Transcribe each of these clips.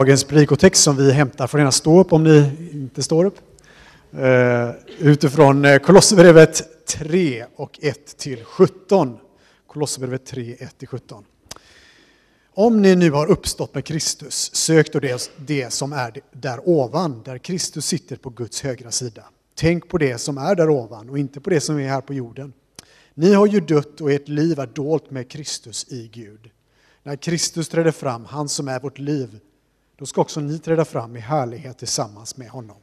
Dagens predikotext som vi hämtar får gärna stå upp om ni inte står upp. Uh, utifrån eh, Kolosserbrevet 3 och 1 till 17. Kolosserbrevet 3, 1 till 17. Om ni nu har uppstått med Kristus, sök då det, det som är där ovan, där Kristus sitter på Guds högra sida. Tänk på det som är där ovan och inte på det som är här på jorden. Ni har ju dött och ert liv är dolt med Kristus i Gud. När Kristus trädde fram, han som är vårt liv, då ska också ni träda fram i härlighet tillsammans med honom.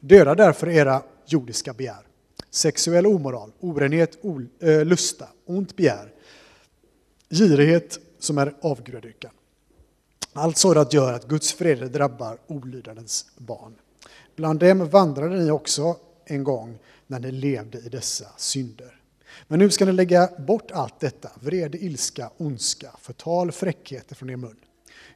Döda därför era jordiska begär, sexuell omoral, orenhet, eh, lusta, ont begär, girighet som är avgudadyrkan. Allt sådant gör att Guds fred drabbar olydnadens barn. Bland dem vandrade ni också en gång när ni levde i dessa synder. Men nu ska ni lägga bort allt detta, vrede, ilska, ondska, förtal, fräckheter från er mun.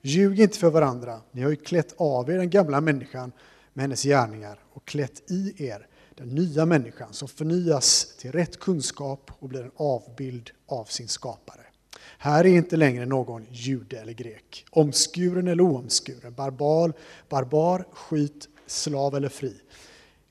Ljug inte för varandra, ni har ju klätt av er den gamla människan med hennes gärningar och klätt i er den nya människan som förnyas till rätt kunskap och blir en avbild av sin skapare. Här är inte längre någon jude eller grek, omskuren eller oomskuren, barbar, barbar, skit, slav eller fri,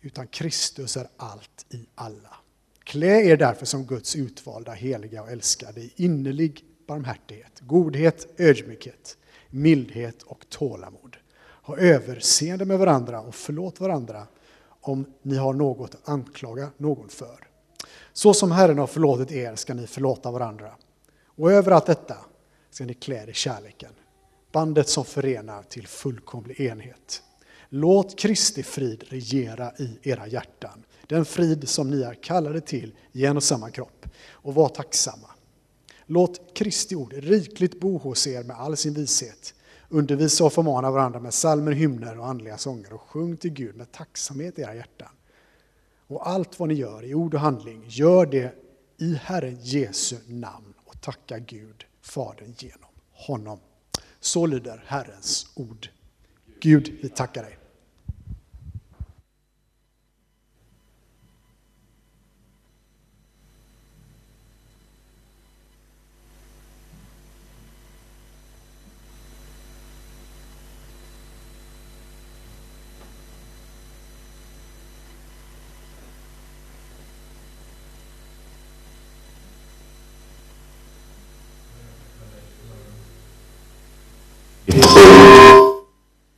utan Kristus är allt i alla. Klä er därför som Guds utvalda, heliga och älskade i innerlig barmhärtighet, godhet, ödmjukhet, mildhet och tålamod. Ha överseende med varandra och förlåt varandra om ni har något att anklaga någon för. Så som Herren har förlåtit er ska ni förlåta varandra. Och över allt detta ska ni klä er kärleken, bandet som förenar till fullkomlig enhet. Låt Kristi frid regera i era hjärtan, den frid som ni är kallade till i en och samma kropp, och var tacksamma. Låt Kristi ord rikligt bo hos er med all sin vishet. Undervisa och förmana varandra med salmer, hymner och andliga sånger och sjung till Gud med tacksamhet i era hjärtan. Och allt vad ni gör i ord och handling, gör det i Herren Jesu namn och tacka Gud, Fadern, genom honom. Så lyder Herrens ord. Gud, vi tackar dig.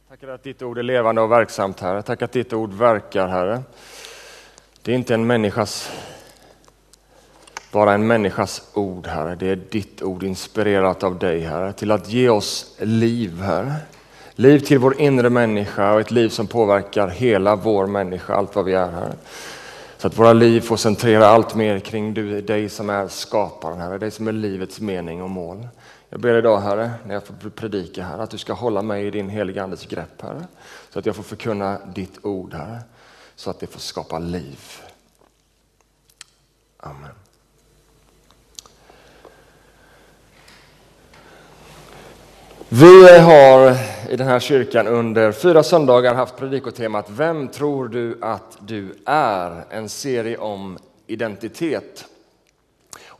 Tackar att ditt ord är levande och verksamt, Herre. Tack att ditt ord verkar, Herre. Det är inte en människas, bara en människas ord, Herre. Det är ditt ord inspirerat av dig, Herre, till att ge oss liv, Herre. Liv till vår inre människa och ett liv som påverkar hela vår människa, allt vad vi är, Herre. Så att våra liv får centrera allt mer kring du, dig som är skaparen, Herre. Dig som är livets mening och mål. Jag ber idag, Herre, när jag får predika, här, att du ska hålla mig i din heliga Andes grepp, Herre. Så att jag får förkunna ditt ord, Herre. Så att det får skapa liv. Amen. Vi har i den här kyrkan under fyra söndagar haft predikotemat Vem tror du att du är? En serie om identitet.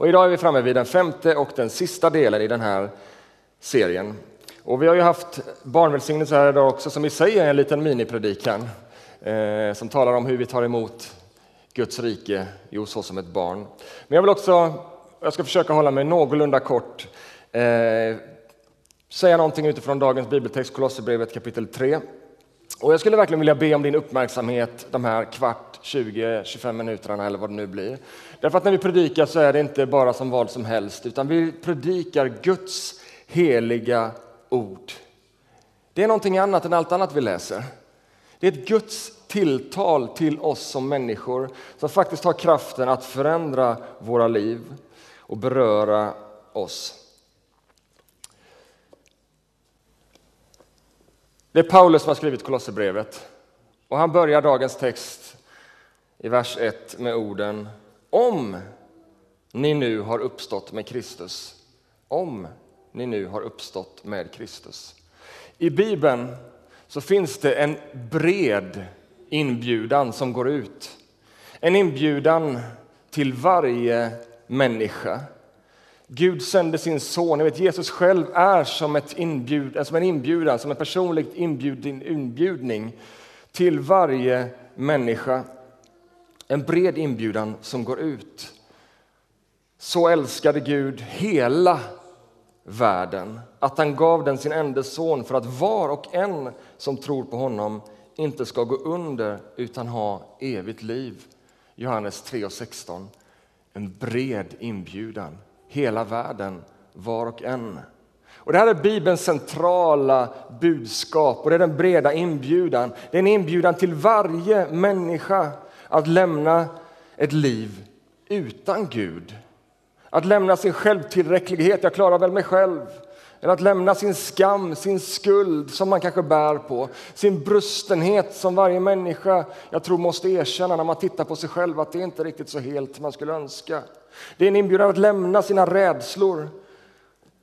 Och idag är vi framme vid den femte och den sista delen i den här serien. Och vi har ju haft barnvälsignelse här idag också som i sig är en liten minipredikan eh, som talar om hur vi tar emot Guds rike, jo så som ett barn. Men jag vill också, jag ska försöka hålla mig någorlunda kort, eh, säga någonting utifrån dagens bibeltext, Kolosserbrevet kapitel 3. Och jag skulle verkligen vilja be om din uppmärksamhet de här kvart, 20, 25 minuterna eller vad det nu blir. Därför att när vi predikar så är det inte bara som vad som helst, utan vi predikar Guds heliga ord. Det är någonting annat än allt annat vi läser. Det är ett Guds tilltal till oss som människor som faktiskt har kraften att förändra våra liv och beröra oss. Det är Paulus som har skrivit Kolosserbrevet och han börjar dagens text i vers 1 med orden Om ni nu har uppstått med Kristus. Om ni nu har uppstått med Kristus. I Bibeln så finns det en bred inbjudan som går ut. En inbjudan till varje människa Gud sände sin son. Jag vet, Jesus själv är som, ett inbjud, som en inbjudan, som en personlig inbjudning till varje människa. En bred inbjudan som går ut. Så älskade Gud hela världen att han gav den sin enda son för att var och en som tror på honom inte ska gå under utan ha evigt liv. Johannes 3.16. En bred inbjudan. Hela världen, var och en. Och det här är Bibelns centrala budskap och det är den breda inbjudan. Det är en inbjudan till varje människa att lämna ett liv utan Gud. Att lämna sin självtillräcklighet, jag klarar väl mig själv. Eller att lämna sin skam, sin skuld som man kanske bär på. Sin brustenhet som varje människa jag tror måste erkänna när man tittar på sig själv att det är inte riktigt så helt man skulle önska. Det är en inbjudan att lämna sina rädslor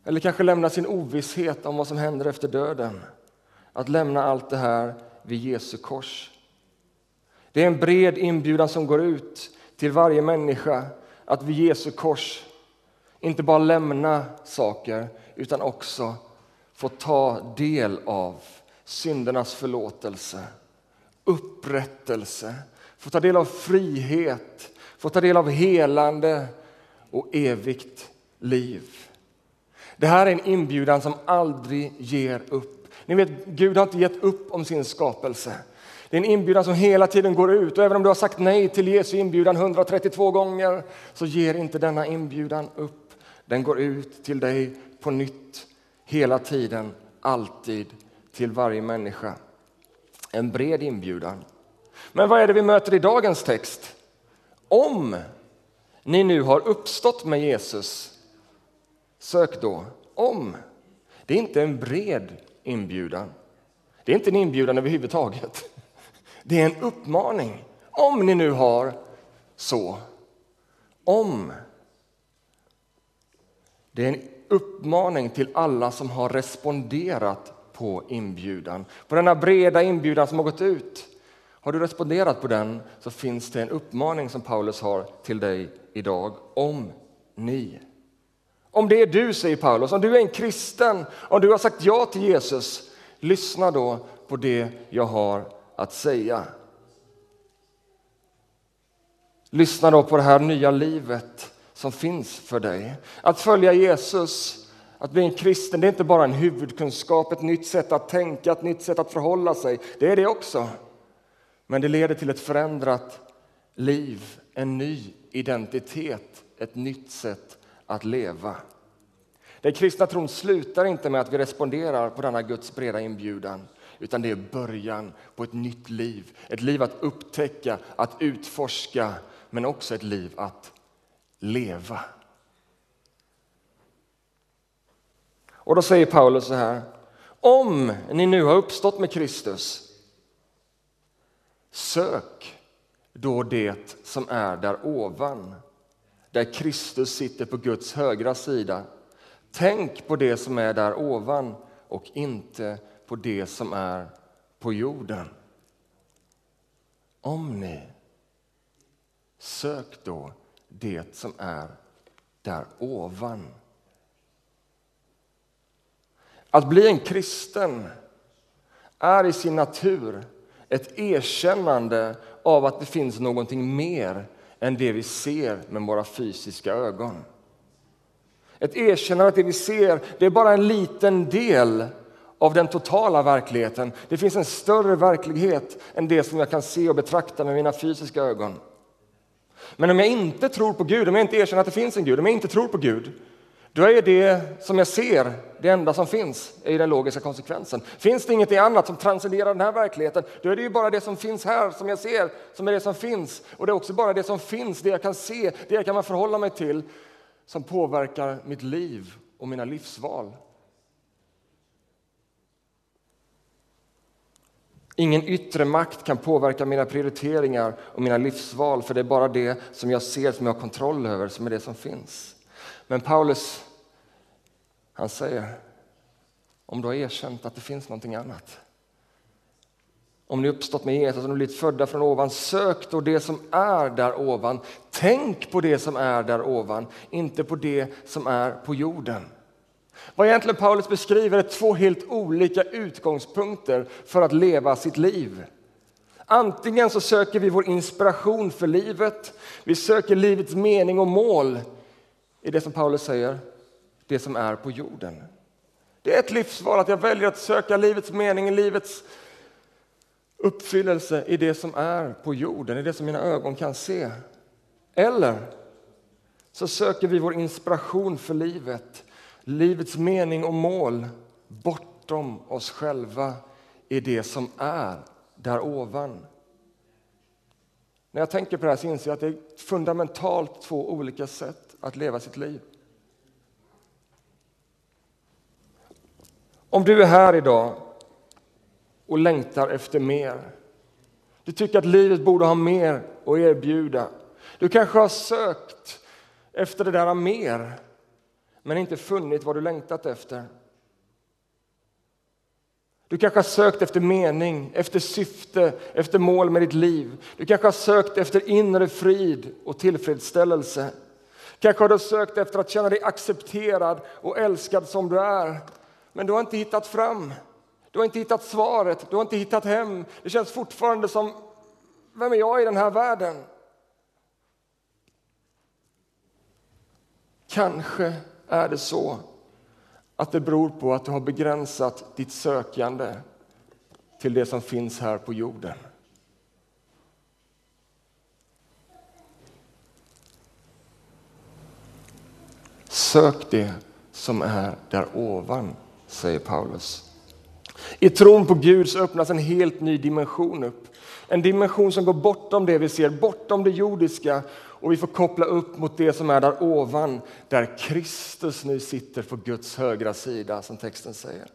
eller kanske lämna sin ovisshet om vad som händer efter döden. Att lämna allt det här vid Jesu kors. Det är en bred inbjudan som går ut till varje människa att vid Jesu kors inte bara lämna saker utan också få ta del av syndernas förlåtelse, upprättelse, få ta del av frihet, få ta del av helande och evigt liv. Det här är en inbjudan som aldrig ger upp. Ni vet, Gud har inte gett upp om sin skapelse. Det är en inbjudan som hela tiden går ut och även om du har sagt nej till Jesu inbjudan 132 gånger så ger inte denna inbjudan upp. Den går ut till dig på nytt, hela tiden, alltid, till varje människa. En bred inbjudan. Men vad är det vi möter i dagens text? Om ni nu har uppstått med Jesus, sök då. Om. Det är inte en bred inbjudan. Det är inte en inbjudan överhuvudtaget. Det är en uppmaning. Om ni nu har så. Om. Det är en uppmaning till alla som har responderat på inbjudan. På denna breda inbjudan som har gått ut. Har du responderat på den så finns det en uppmaning som Paulus har till dig idag. Om ni. Om det är du, säger Paulus, om du är en kristen, om du har sagt ja till Jesus, lyssna då på det jag har att säga. Lyssna då på det här nya livet som finns för dig. Att följa Jesus, att bli en kristen, det är inte bara en huvudkunskap, ett nytt sätt att tänka, ett nytt sätt att förhålla sig. Det är det också. Men det leder till ett förändrat liv, en ny identitet, ett nytt sätt att leva. Den kristna tron slutar inte med att vi responderar på denna Guds breda inbjudan utan det är början på ett nytt liv. Ett liv att upptäcka, att utforska, men också ett liv att leva. Och då säger Paulus så här. Om ni nu har uppstått med Kristus, sök då det som är där ovan, där Kristus sitter på Guds högra sida. Tänk på det som är där ovan och inte på det som är på jorden. Om ni sök då det som är där ovan. Att bli en kristen är i sin natur ett erkännande av att det finns någonting mer än det vi ser med våra fysiska ögon. Ett erkännande att det vi ser det är bara en liten del av den totala verkligheten. Det finns en större verklighet än det som jag kan se och betrakta med mina fysiska ögon. Men om jag inte tror på Gud, om jag inte erkänner att det finns en Gud, om jag inte tror på Gud, då är det som jag ser det enda som finns, är den logiska konsekvensen. Finns det inget annat som transcenderar den här verkligheten, då är det ju bara det som finns här, som jag ser, som är det som finns. Och det är också bara det som finns, det jag kan se, det jag kan förhålla mig till, som påverkar mitt liv och mina livsval. Ingen yttre makt kan påverka mina prioriteringar och mina livsval för det är bara det som jag ser, som jag har kontroll över, som är det som finns. Men Paulus, han säger, om du har erkänt att det finns någonting annat, om ni uppstått med Jesus, om ni blivit födda från ovan, sök då det som är där ovan. Tänk på det som är där ovan, inte på det som är på jorden. Vad egentligen Paulus beskriver är två helt olika utgångspunkter för att leva sitt liv. Antingen så söker vi vår inspiration för livet, vi söker livets mening och mål i det som Paulus säger, det som är på jorden. Det är ett livsval att jag väljer att söka livets mening, livets uppfyllelse i det som är på jorden, i det som mina ögon kan se. Eller så söker vi vår inspiration för livet, livets mening och mål bortom oss själva i det som är där ovan. När jag tänker på det här så inser jag att det är fundamentalt två olika sätt att leva sitt liv. Om du är här idag och längtar efter mer. Du tycker att livet borde ha mer att erbjuda. Du kanske har sökt efter det där mer, men inte funnit vad du längtat efter. Du kanske har sökt efter mening, efter syfte, efter mål med ditt liv. Du kanske har sökt efter inre frid och tillfredsställelse. Kanske har du sökt efter att känna dig accepterad och älskad som du är. Men du har inte hittat fram. Du har inte hittat svaret, du har inte hittat hem. Det känns fortfarande som, vem är jag i den här världen? Kanske är det så att det beror på att du har begränsat ditt sökande till det som finns här på jorden. Sök det som är där ovan, säger Paulus. I tron på Gud så öppnas en helt ny dimension upp. En dimension som går bortom det vi ser, bortom det jordiska och vi får koppla upp mot det som är där ovan, där Kristus nu sitter på Guds högra sida, som texten säger.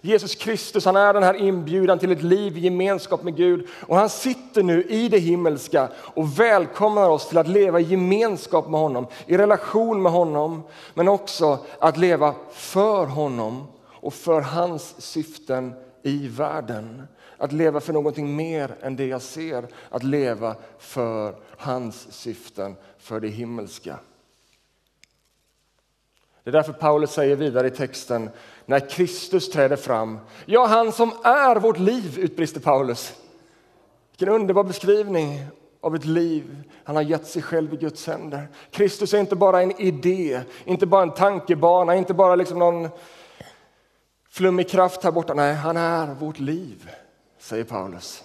Jesus Kristus han är den här inbjudan till ett liv i gemenskap med Gud och han sitter nu i det himmelska och välkomnar oss till att leva i gemenskap med honom, i relation med honom, men också att leva för honom och för hans syften i världen. Att leva för någonting mer än det jag ser, att leva för hans syften, för det himmelska. Det är därför Paulus säger vidare i texten, när Kristus träder fram, ja, han som är vårt liv, utbrister Paulus. Vilken underbar beskrivning av ett liv. Han har gett sig själv i Guds händer. Kristus är inte bara en idé, inte bara en tankebana, inte bara liksom någon flummig kraft här borta. Nej, han är vårt liv, säger Paulus.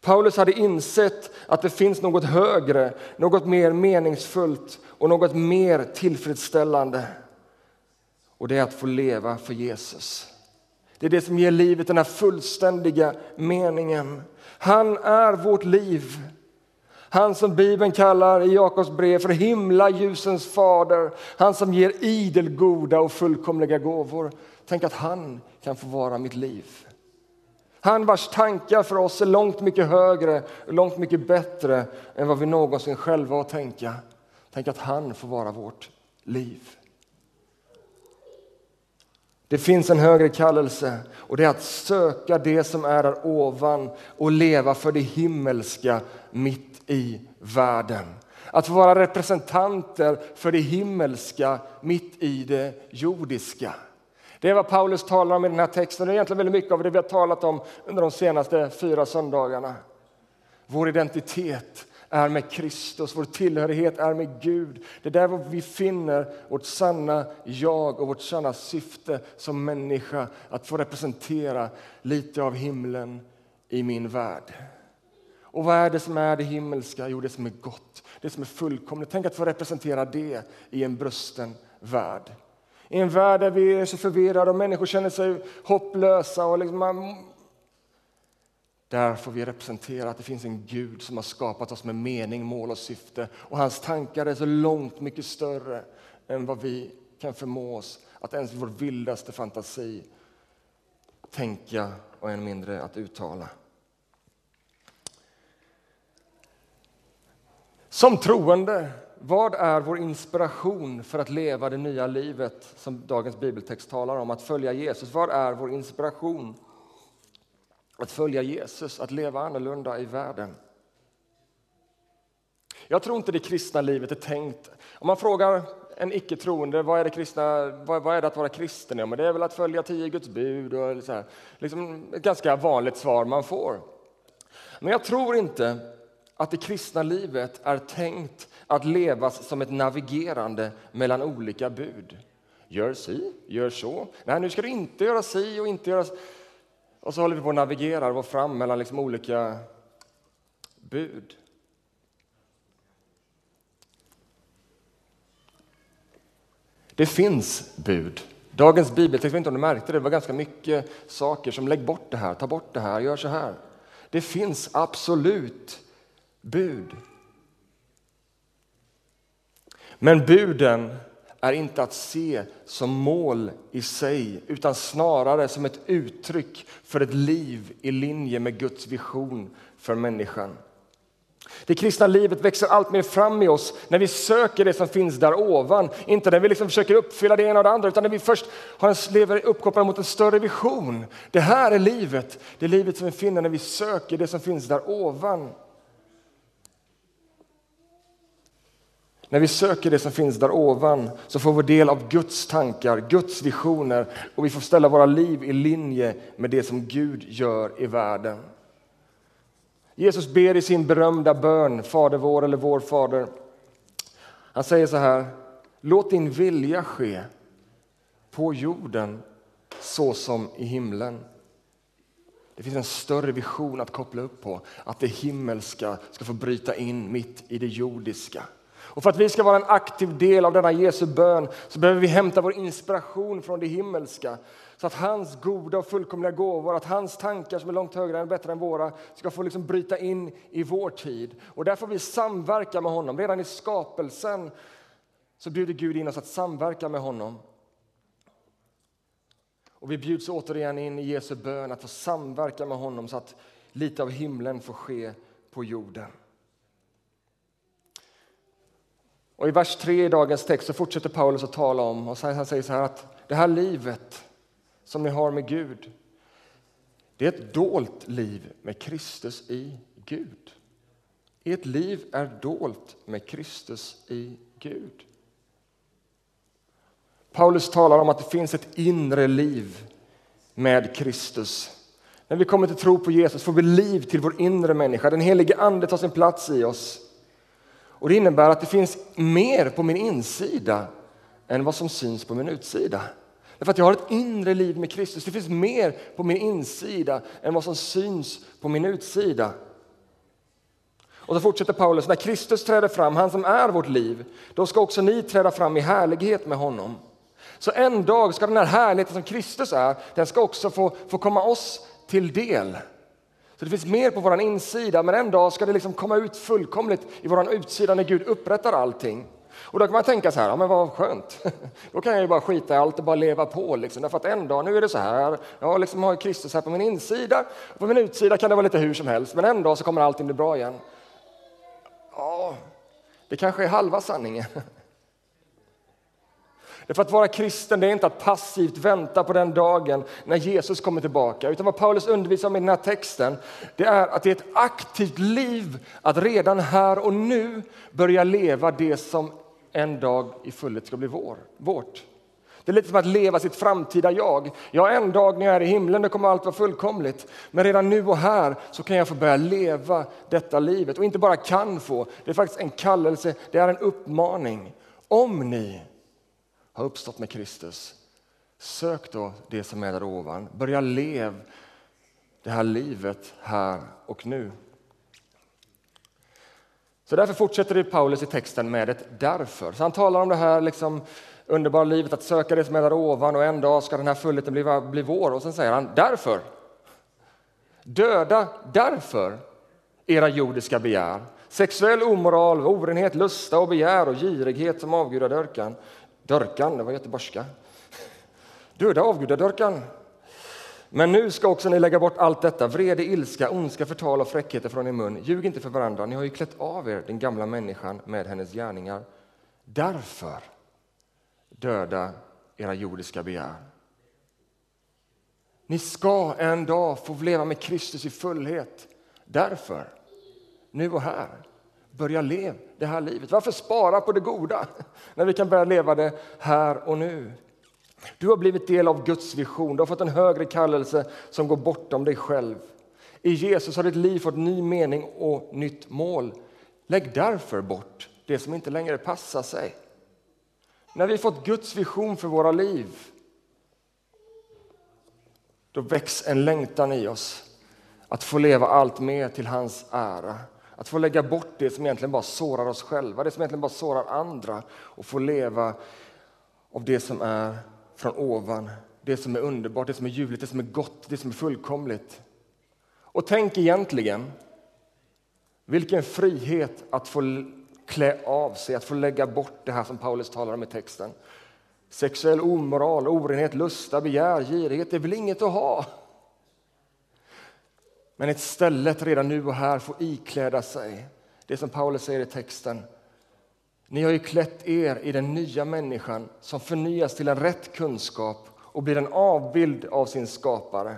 Paulus hade insett att det finns något högre, något mer meningsfullt och något mer tillfredsställande. Och det är att få leva för Jesus. Det är det som ger livet den här fullständiga meningen. Han är vårt liv. Han som Bibeln kallar i Jakobs brev för himla ljusens fader. Han som ger idelgoda och fullkomliga gåvor. Tänk att han kan få vara mitt liv. Han vars tankar för oss är långt mycket högre och långt mycket bättre än vad vi någonsin själva har tänka. Tänk att han får vara vårt liv. Det finns en högre kallelse och det är att söka det som är där ovan och leva för det himmelska mitt i världen. Att vara representanter för det himmelska mitt i det jordiska. Det är vad Paulus talar om i den här texten. Det är egentligen väldigt mycket av det vi har talat om under de senaste fyra söndagarna. Vår identitet är med Kristus, vår tillhörighet är med Gud. Det är där vi finner vårt sanna jag och vårt sanna syfte som människa. Att få representera lite av himlen i min värld. Och vad är det som är det himmelska? Jo, det som är gott, det som är fullkomligt. Tänk att få representera det i en brusten värld. I en värld där vi är så förvirrade och människor känner sig hopplösa. Och liksom man... Där får vi representera att det finns en Gud som har skapat oss med mening, mål och syfte. Och hans tankar är så långt mycket större än vad vi kan förmå oss att ens i vår vildaste fantasi tänka och än mindre att uttala. Som troende vad är vår inspiration för att leva det nya livet som dagens bibeltext talar om, att följa Jesus? Vad är vår inspiration? Att följa Jesus, att leva annorlunda i världen. Jag tror inte det kristna livet är tänkt... Om man frågar en icke-troende vad är det, kristna, vad, vad, är det att vara kristen? Ja, men det är väl att följa tio Guds bud. Och så här. Liksom ett ganska vanligt svar man får. Men jag tror inte att det kristna livet är tänkt att levas som ett navigerande mellan olika bud. Gör si, gör så. Nej, nu ska du inte göra si och inte göra... Och så håller vi på att navigera och fram mellan liksom olika bud. Det finns bud. Dagens bibeltext, jag vet inte om du märkte det, det var ganska mycket saker som lägg bort det här, ta bort det här, gör så här. Det finns absolut bud. Men buden är inte att se som mål i sig utan snarare som ett uttryck för ett liv i linje med Guds vision för människan. Det kristna livet växer allt mer fram i oss när vi söker det som finns där ovan. Inte när vi liksom försöker uppfylla det ena och det andra, utan när vi först har en, lever uppkopplade mot en större vision. Det här är livet, det är livet som vi finner när vi söker det som finns där ovan. När vi söker det som finns där ovan så får vi del av Guds tankar, Guds visioner och vi får ställa våra liv i linje med det som Gud gör i världen. Jesus ber i sin berömda bön, Fader vår eller vår Fader. Han säger så här, låt din vilja ske på jorden så som i himlen. Det finns en större vision att koppla upp på, att det himmelska ska få bryta in mitt i det jordiska. Och för att vi ska vara en aktiv del av denna Jesu bön så behöver vi hämta vår inspiration från det himmelska. Så att hans goda och fullkomliga gåvor, att hans tankar som är långt högre och bättre än våra ska få liksom bryta in i vår tid. Och där får vi samverka med honom. Redan i skapelsen så bjuder Gud in oss att samverka med honom. Och vi bjuds återigen in i Jesu bön att få samverka med honom så att lite av himlen får ske på jorden. Och I vers 3 i dagens text så fortsätter Paulus att tala om och han säger så här att det här livet som ni har med Gud, det är ett dolt liv med Kristus i Gud. Ert liv är dolt med Kristus i Gud. Paulus talar om att det finns ett inre liv med Kristus. När vi kommer till tro på Jesus får vi liv till vår inre människa. Den helige Ande tar sin plats i oss. Och Det innebär att det finns mer på min insida än vad som syns på min utsida. Därför att jag har ett inre liv med Kristus. Det finns mer på min insida än vad som syns på min utsida. Och så fortsätter Paulus, när Kristus träder fram, han som är vårt liv, då ska också ni träda fram i härlighet med honom. Så en dag ska den här härligheten som Kristus är, den ska också få, få komma oss till del. Så det finns mer på vår insida, men en dag ska det liksom komma ut fullkomligt i vår utsida när Gud upprättar allting. Och då kan man tänka så här, ja, men vad skönt. Då kan jag ju bara skita i allt och bara leva på. Liksom. Därför att en dag, nu är det så här, jag liksom har Kristus här på min insida, och på min utsida kan det vara lite hur som helst, men en dag så kommer allting bli bra igen. Ja, det kanske är halva sanningen. Därför att vara kristen det är inte att passivt vänta på den dagen när Jesus kommer tillbaka. Utan vad Paulus undervisar om i den här texten det är att det är ett aktivt liv att redan här och nu börja leva det som en dag i fullhet ska bli vår, vårt. Det är lite som att leva sitt framtida jag. Ja, en dag när jag är i himlen det kommer allt vara fullkomligt. Men redan nu och här så kan jag få börja leva detta livet. Och inte bara kan få, det är faktiskt en kallelse, det är en uppmaning. Om ni har uppstått med Kristus, sök då det som är där ovan. Börja leva det här livet här och nu. Så därför fortsätter Paulus i texten med ett därför. Så han talar om det här liksom underbara livet, att söka det som är där ovan och en dag ska den här fullheten bli, bli vår. Och sen säger han därför. Döda därför era jordiska begär. Sexuell omoral, orenhet, lusta och begär och girighet som avgudadörkan. Dörkan, det var göteborgska. Döda avgudadörkan. Men nu ska också ni lägga bort allt detta, vrede, ilska, ondska, förtal och fräckheter från er mun. Ljug inte för varandra, ni har ju klätt av er den gamla människan med hennes gärningar. Därför döda era jordiska begär. Ni ska en dag få leva med Kristus i fullhet. Därför, nu och här, börja leva det här livet. Varför spara på det goda när vi kan börja leva det här och nu? Du har blivit del av Guds vision, du har fått en högre kallelse som går bortom dig själv. I Jesus har ditt liv fått ny mening och nytt mål. Lägg därför bort det som inte längre passar sig. När vi fått Guds vision för våra liv då väcks en längtan i oss att få leva allt mer till hans ära. Att få lägga bort det som egentligen bara sårar oss själva, det som egentligen bara sårar andra och få leva av det som är från ovan, det som är underbart, det som är ljuvligt, det som är gott, det som är fullkomligt. Och tänk egentligen, vilken frihet att få klä av sig, att få lägga bort det här som Paulus talar om i texten. Sexuell omoral, orenhet, lusta, begär, girighet, det är väl inget att ha. Men istället redan nu och här få ikläda sig det som Paulus säger i texten. Ni har ju klätt er i den nya människan som förnyas till en rätt kunskap och blir en avbild av sin skapare.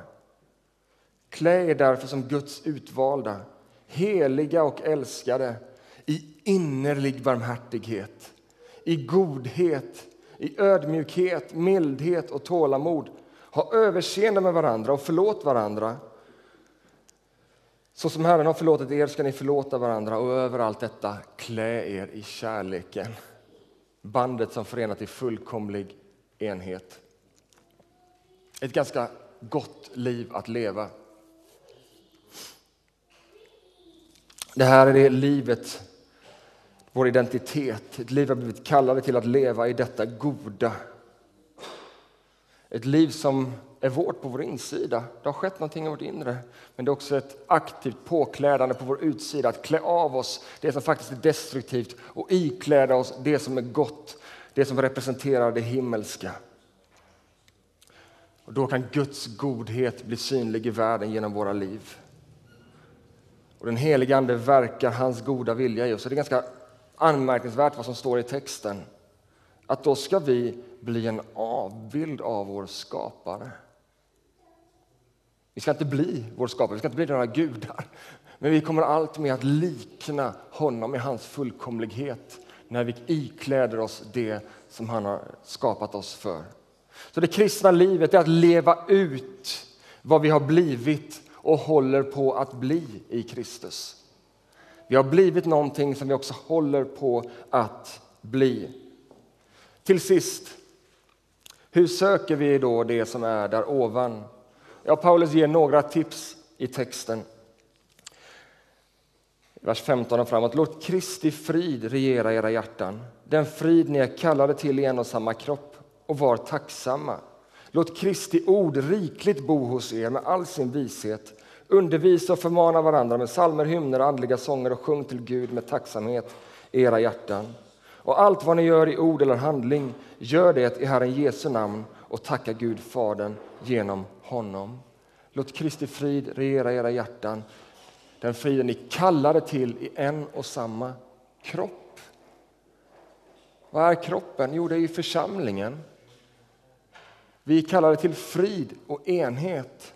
Klä er därför som Guds utvalda, heliga och älskade i innerlig barmhärtighet, i godhet, i ödmjukhet, mildhet och tålamod. Ha överseende med varandra och förlåt varandra. Så som Herren har förlåtit er ska ni förlåta varandra och över allt detta klä er i kärleken. Bandet som förenat i fullkomlig enhet. Ett ganska gott liv att leva. Det här är det livet, vår identitet, ett liv vi har blivit kallade till att leva i detta goda. Ett liv som är vårt på vår insida. Det har skett någonting i vårt inre. Men det är också ett aktivt påklädande på vår utsida. Att klä av oss det som faktiskt är destruktivt och ikläda oss det som är gott. Det som representerar det himmelska. Och då kan Guds godhet bli synlig i världen genom våra liv. Och den helige Ande verkar hans goda vilja i oss. Det är ganska anmärkningsvärt vad som står i texten. Att då ska vi bli en avbild av vår skapare. Vi ska inte bli vår skapare, vi ska inte bli några gudar. Men vi kommer allt med att likna honom i hans fullkomlighet när vi ikläder oss det som han har skapat oss för. Så det kristna livet är att leva ut vad vi har blivit och håller på att bli i Kristus. Vi har blivit någonting som vi också håller på att bli. Till sist, hur söker vi då det som är där ovan? Ja, Paulus ger några tips i texten. Vers 15 och framåt. Låt Kristi frid regera era hjärtan, den frid ni är kallade till i en och samma kropp, och var tacksamma. Låt Kristi ord rikligt bo hos er med all sin vishet. Undervisa och förmana varandra med salmer, hymner och andliga sånger och sjung till Gud med tacksamhet i era hjärtan. Och allt vad ni gör i ord eller handling, gör det i Herren Jesu namn och tacka Gud Fadern genom honom. Låt Kristi frid regera era hjärtan, den friden ni kallade till i en och samma kropp. Vad är kroppen? Jo, det är ju församlingen. Vi kallar det till frid och enhet.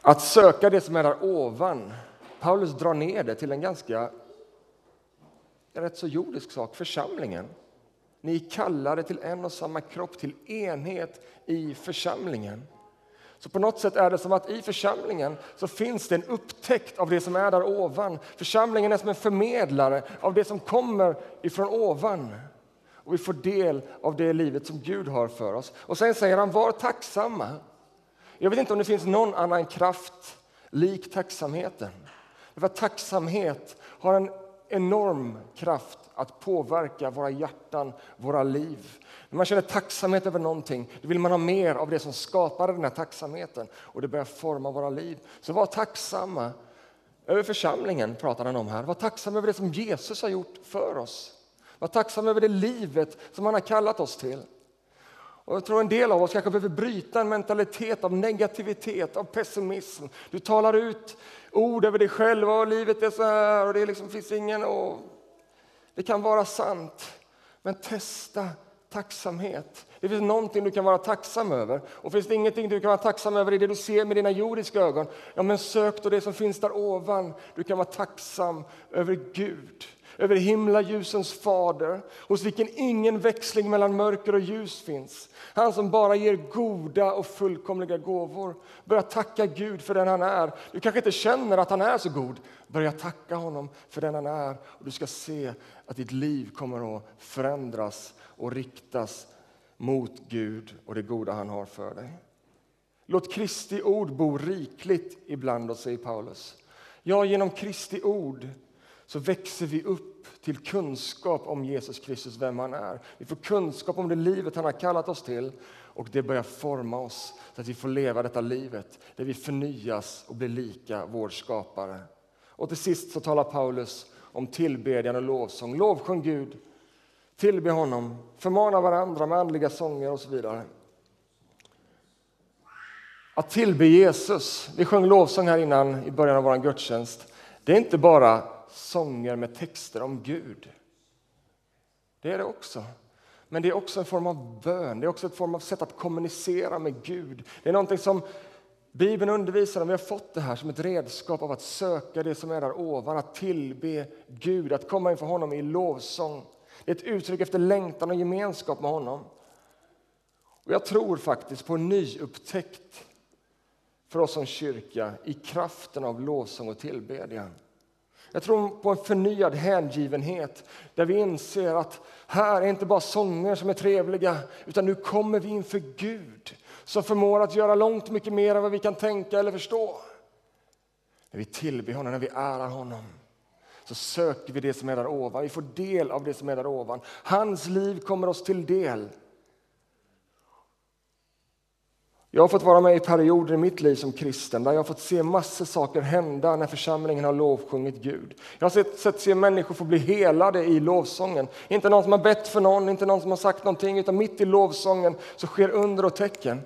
Att söka det som är där ovan. Paulus drar ner det till en ganska rätt så jordisk sak, församlingen. Ni är kallade till en och samma kropp, till enhet i församlingen. Så på något sätt är det som att i församlingen så finns det en upptäckt av det som är där ovan. Församlingen är som en förmedlare av det som kommer ifrån ovan. Och vi får del av det livet som Gud har för oss. Och sen säger han, var tacksamma. Jag vet inte om det finns någon annan kraft lik tacksamheten. För tacksamhet har en enorm kraft att påverka våra hjärtan, våra liv. När man känner tacksamhet över någonting, då vill man ha mer av det som skapade den här tacksamheten och det börjar forma våra liv. Så var tacksamma över församlingen, pratar han om här. Var tacksam över det som Jesus har gjort för oss. Var tacksam över det livet som han har kallat oss till. Och jag tror en del av oss kanske behöver bryta en mentalitet av negativitet, av pessimism. Du talar ut ord över dig själv och livet är så här och det liksom finns ingen... Och det kan vara sant, men testa tacksamhet. Det finns någonting du kan vara tacksam över. Och finns det ingenting du kan vara tacksam över i det du ser med dina jordiska ögon, ja men sök då det som finns där ovan. Du kan vara tacksam över Gud över himlaljusens fader, hos vilken ingen växling mellan mörker och ljus finns. Han som bara ger goda och fullkomliga gåvor. Börja tacka Gud för den han är. Du kanske inte känner att han är så god. Börja tacka honom för den han är. Och du ska se att ditt liv kommer att förändras och riktas mot Gud och det goda han har för dig. Låt Kristi ord bo rikligt ibland oss, säger Paulus. Ja, genom Kristi ord så växer vi upp till kunskap om Jesus Kristus, vem han är. Vi får kunskap om det livet han har kallat oss till och det börjar forma oss så att vi får leva detta livet där vi förnyas och blir lika vår skapare. Och till sist så talar Paulus om tillbedjan och lovsång. Lovsjung Gud, tillbe honom, förmana varandra med andliga sånger och så vidare. Att tillbe Jesus, vi sjöng lovsång här innan i början av vår gudstjänst, det är inte bara sånger med texter om Gud. Det är det också. Men det är också en form av bön, det är också en form av sätt att kommunicera med Gud. Det är någonting som Bibeln undervisar om. Vi har fått det här som ett redskap av att söka det som är där ovan, att tillbe Gud, att komma inför honom i lovsång. Det är ett uttryck efter längtan och gemenskap med honom. Och jag tror faktiskt på en nyupptäckt för oss som kyrka i kraften av lovsång och tillbedjan. Jag tror på en förnyad hängivenhet där vi inser att här är inte bara sånger som är trevliga utan nu kommer vi inför Gud som förmår att göra långt mycket mer än vad vi kan tänka eller förstå. När vi tillber honom, när vi ärar honom så söker vi det som är där ovan. Vi får del av det som är där ovan. Hans liv kommer oss till del. Jag har fått vara med i perioder i mitt liv som kristen där jag har fått se massor saker hända när församlingen har lovsjungit Gud. Jag har sett, sett se människor få bli helade i lovsången. Inte någon som har bett för någon, inte någon som har sagt någonting, utan mitt i lovsången så sker under och tecken.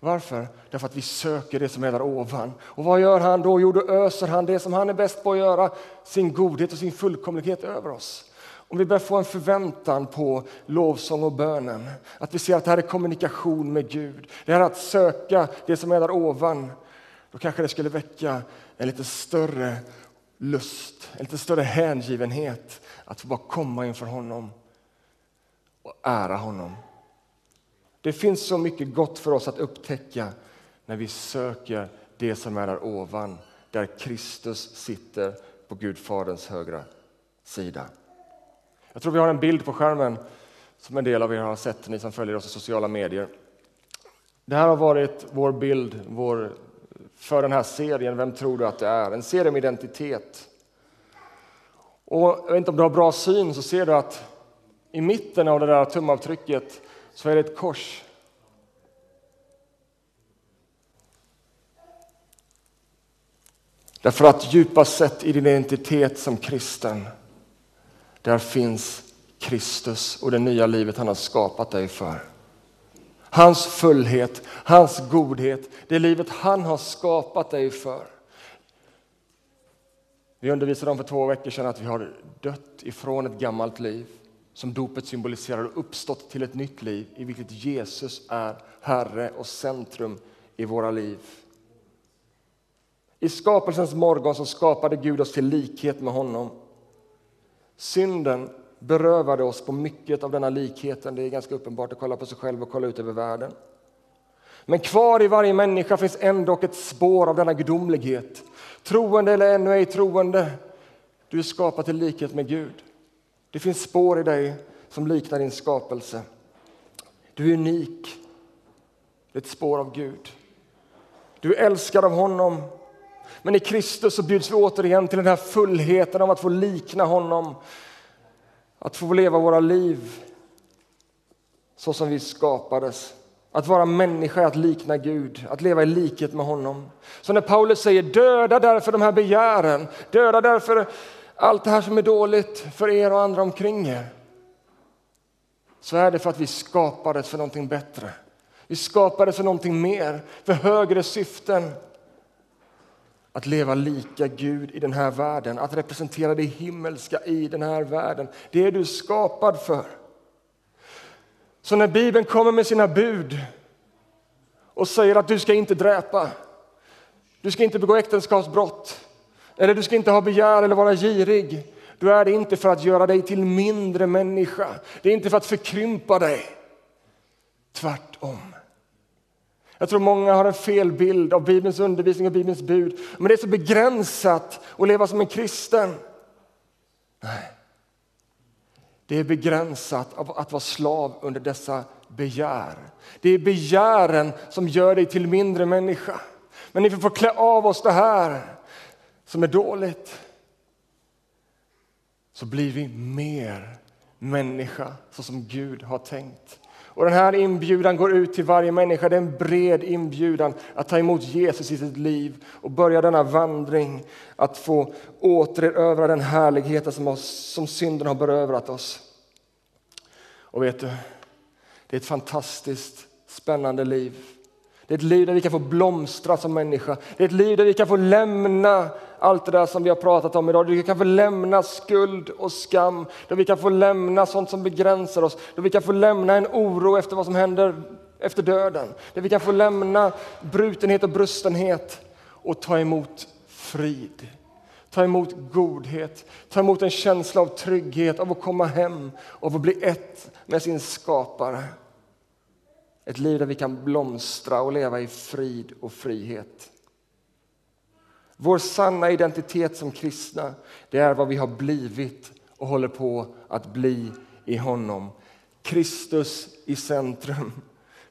Varför? Därför att vi söker det som är där ovan. Och vad gör han då? Jo, då öser han det som han är bäst på att göra, sin godhet och sin fullkomlighet över oss. Om vi börjar få en förväntan på lovsång och bönen, att vi ser att det här är kommunikation med Gud, det här är att söka det som är där ovan, då kanske det skulle väcka en lite större lust, en lite större hängivenhet att få bara komma inför honom och ära honom. Det finns så mycket gott för oss att upptäcka när vi söker det som är där ovan, där Kristus sitter på Gud Faderns högra sida. Jag tror vi har en bild på skärmen som en del av er har sett, ni som följer oss i sociala medier. Det här har varit vår bild vår, för den här serien Vem tror du att det är? En serie om identitet. Och jag vet inte om du har bra syn så ser du att i mitten av det där tumavtrycket så är det ett kors. Därför att djupast sett i din identitet som kristen där finns Kristus och det nya livet han har skapat dig för. Hans fullhet, hans godhet, det livet han har skapat dig för. Vi undervisade om för två veckor sedan att vi har dött ifrån ett gammalt liv som dopet symboliserar och uppstått till ett nytt liv i vilket Jesus är Herre och centrum i våra liv. I skapelsens morgon så skapade Gud oss till likhet med honom. Synden berövade oss på mycket av denna likheten. Det är ganska uppenbart att kolla på sig själv och kolla ut över världen. Men kvar i varje människa finns ändå ett spår av denna gudomlighet. Troende eller ännu ej troende, du är skapad till likhet med Gud. Det finns spår i dig som liknar din skapelse. Du är unik. Det är ett spår av Gud. Du är älskad av honom men i Kristus så bjuds vi återigen till den här fullheten av att få likna honom. Att få leva våra liv så som vi skapades. Att vara människa är att likna Gud, att leva i likhet med honom. Så när Paulus säger döda därför de här begären, döda därför allt det här som är dåligt för er och andra omkring er. Så är det för att vi skapades för någonting bättre. Vi skapades för någonting mer, för högre syften. Att leva lika Gud i den här världen, att representera det himmelska i den här världen. Det är du skapad för. Så när Bibeln kommer med sina bud och säger att du ska inte dräpa, du ska inte begå äktenskapsbrott eller du ska inte ha begär eller vara girig, då är det inte för att göra dig till mindre människa. Det är inte för att förkrympa dig. Tvärtom. Jag tror många har en fel bild av Bibelns undervisning och Bibelns bud. Men det är så begränsat att leva som en kristen. Nej. Det är begränsat av att vara slav under dessa begär. Det är begären som gör dig till mindre människa. Men ni får klä av oss det här som är dåligt så blir vi mer människa så som Gud har tänkt. Och Den här inbjudan går ut till varje människa. Det är en bred inbjudan att ta emot Jesus i sitt liv och börja denna vandring att få återerövra den härligheten som, oss, som synden har berövrat oss. Och vet du, det är ett fantastiskt spännande liv. Det är ett liv där vi kan få blomstra som människa. Det är ett liv där vi kan få lämna allt det där som vi har pratat om idag. Där vi kan få lämna skuld och skam, där vi kan få lämna sånt som begränsar oss, där vi kan få lämna en oro efter vad som händer efter döden, där vi kan få lämna brutenhet och brustenhet och ta emot frid. Ta emot godhet, ta emot en känsla av trygghet, av att komma hem, av att bli ett med sin skapare. Ett liv där vi kan blomstra och leva i frid och frihet. Vår sanna identitet som kristna, det är vad vi har blivit och håller på att bli i honom. Kristus i centrum,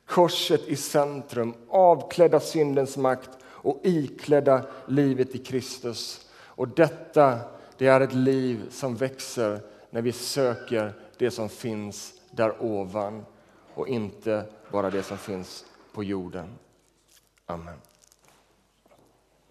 korset i centrum, avklädda syndens makt och iklädda livet i Kristus. Och detta det är ett liv som växer när vi söker det som finns där ovan och inte bara det som finns på jorden. Amen.